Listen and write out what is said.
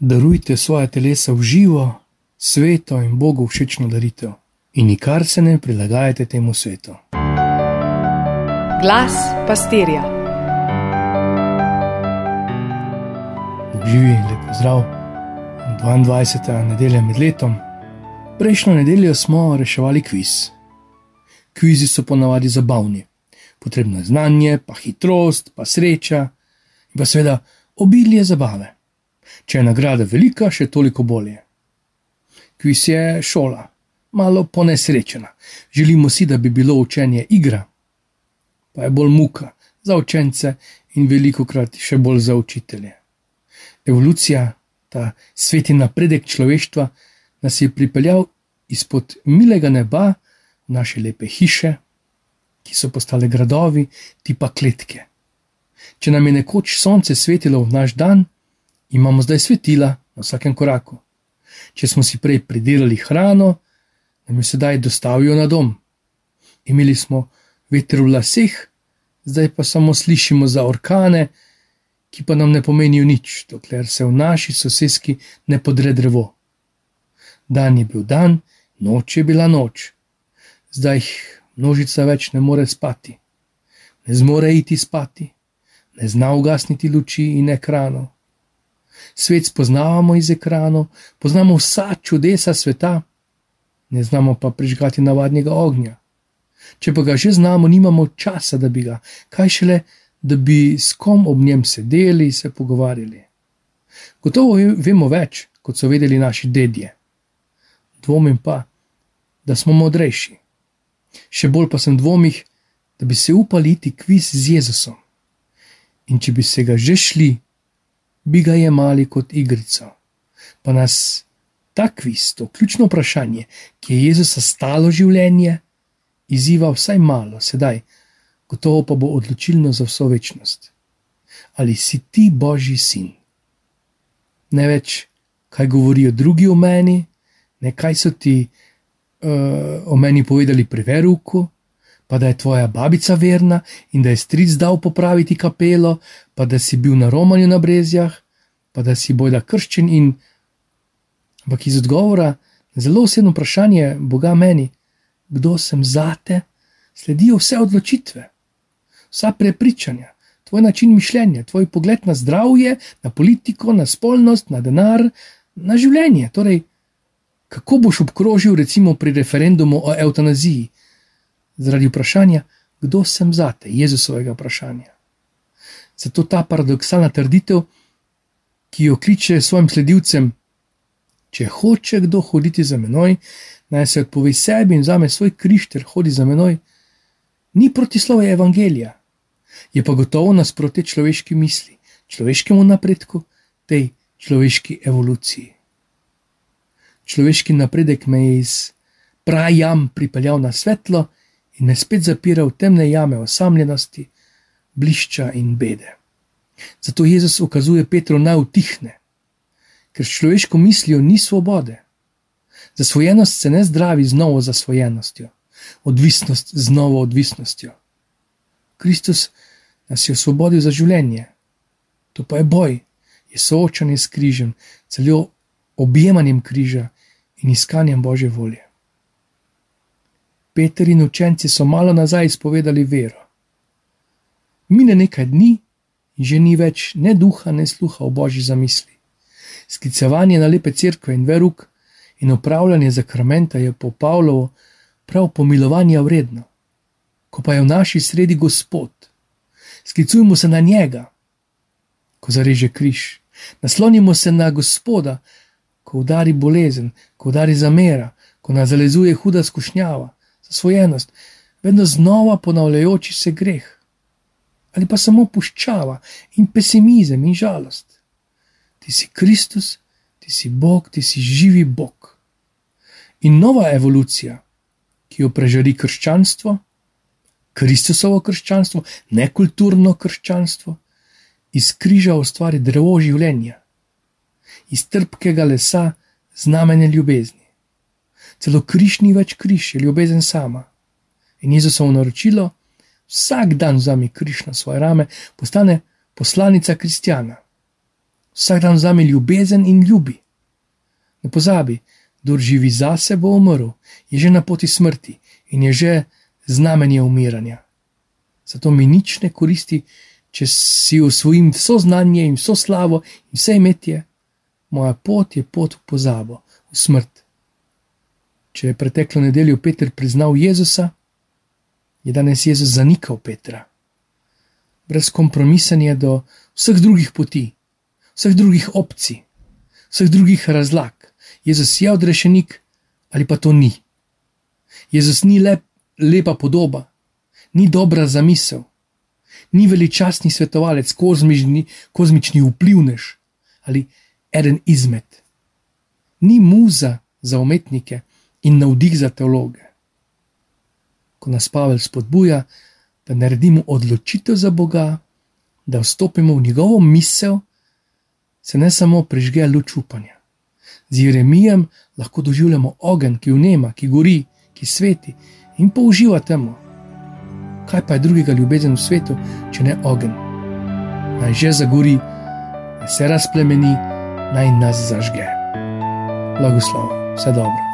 Darujte svoje telesa v živo, sveto in Bogu všečno daritev, in nikar se ne prilagajate temu svetu. Glas pastirja. Živi lepo zdrav. 22. nedelja med letom. Prejšnjo nedeljo smo reševali kviz. Kvizi so ponavadi zabavni. Potrebno je znanje, pa hitrost, pa sreča in pa seveda obilje zabave. Če je nagrada velika, še toliko bolje. Kviz je šola, malo ponesrečena. Želimo si, da bi bilo učenje igra, pa je bolj muka za učence in veliko krat še bolj za učitelje. Evolucija, ta sveti napredek človeštva, nas je pripeljal izpod milega neba v naše lepe hiše, ki so postale gradovi, tipa kletke. Če nam je nekoč sonce svetilo v naš dan, imamo zdaj svetila na vsakem koraku. Če smo si prej pridelali hrano, nam jo sedaj dostavijo na dom. Imeli smo veter v laseh, zdaj pa samo slišimo za orkane, ki pa nam ne pomenijo nič, dokler se v naši sosedski ne podre drevo. Dan je bil dan, noč je bila noč. Zdaj jih množica več ne more spati, ne zmore iti spati, ne zna ugasniti luči in ekranov. Svet spoznavamo iz ekranov, poznamo vsa čudesa sveta, ne znamo pa prižgati navadnega ognja. Če pa ga že znamo, nimamo časa, da bi ga, kaj šele, da bi s kom ob njem sedeli in se pogovarjali. Gotovo vemo več, kot so vedeli naši dedje. Dvomim pa, da smo modrejši. Še bolj pa sem dvomih, da bi se upali iti kviz z Jezusom. In če bi se ga že šli, bi ga jemali kot igrico. Pa nas ta kviz, to ključno vprašanje, ki je Jezusa stalo življenje, izziva vsaj malo, sedaj, gotovo pa bo odločilno za vso večnost. Ali si ti Božji sin? Ne več, kaj govorijo drugi o meni, ne kaj so ti uh, o meni povedali pri veruku, pa da je tvoja babica verna in da je stric dal popraviti kapelo, pa da si bil na romanju na brezjah, pa da si bojda krščen in. Ampak iz odgovora na zelo osebno vprašanje Boga meni, kdo sem zate, sledijo vse odločitve, vsa prepričanja, tvoj način mišljenja, tvoj pogled na zdravje, na politiko, na spolnost, na denar, na življenje. Torej, kako boš obkrožil, recimo pri referendumu o eutanaziji, zaradi vprašanja, kdo sem zate, Jezusovega vprašanja. Zato ta paradoksalna trditev, ki jo kliče svojim sledilcem: Če hoče kdo hoditi za menoj, naj se odpove sebi in vzame svoj križ ter hodi za menoj, ni protislove evangelija, je pa gotovo nasprotje človeški misli, človeškemu napredku, tej človeški evoluciji. Človeški napredek me je iz prajam pripeljal na svetlo in me spet zapiral v temne jame osamljenosti, blišča in bede. Zato Jezus ukazuje Petru naj utihne, ker s človeško mislijo ni svobode. Zasvojenost se ne zdravi z novo zasvojenostjo, odvisnost z novo odvisnostjo. Kristus nas je osvobodil za življenje, to pa je boj, je soočanje s križem, celo objemanjem križa in iskanjem Božje volje. Peter in učenci so malo nazaj izpovedali vero. Mine nekaj dni in že ni več ne duha, ne sluha o Božji zamisli. Sklicevanje na lepe crkve in veruk in upravljanje zakramenta je po Pavlovu prav pomilovanja vredno. Ko pa je v naši sredi Gospod, sklicujemo se na njega, ko zareže križ, naslonimo se na Gospoda, ko udari bolezen, ko udari zamera, ko nas zalezuje huda skušnjava, zasvojenost, vedno znova ponavljajoči se greh. Ali pa samo puščava in pesimizem in žalost. Ti si Kristus, ti si Bog, ti si živi Bog. In nova evolucija, ki jo prežari krščanstvo, Kristusovo krščanstvo, ne kulturno krščanstvo, iz križa ustvari drevo življenja iz trpkega lesa znamenje ljubezni. Celo križ ni več križ, je ljubezen sama. In Jezusovo naročilo, vsak dan vzami križ na svoje rame, postane poslanica kristjana. vsak dan vzame ljubezen in ljubi. Ne pozabi, kdo živi zase, bo umrl, je že na poti smrti in je že znamenje umiranja. Zato mi nič ne koristi, če si osvojim vso znanje in vso slavo in vse imetje. Moja pot je pot v pozabo, v smrt. Če je preteklo nedeljo Peter priznal Jezusa, je danes Jezus zanikal Petra. Brez kompromisanja do vseh drugih poti, vseh drugih opcij, vseh drugih razlag. Jezus je odrešenik ali pa to ni. Jezus ni le lepa podoba, ni dobra zamisel, ni veličastni svetovalec, kozmični, kozmični vplivnež ali eden izmed. Ni muza za umetnike in navdih za teologe. Ko nas Pavel spodbuja, da naredimo odločitev za Boga, da vstopimo v njegovo misel, se ne samo prižge luč upanja. Z Jeremijem lahko doživljamo ogenj, ki vnema, ki gori, ki sveti in pa uživa temu. Kaj pa je drugega ljubezen v svetu, če ne ogenj? Naj že zagori, naj se razplemeni, naj nas zažge. Blagoslov, vse dobro.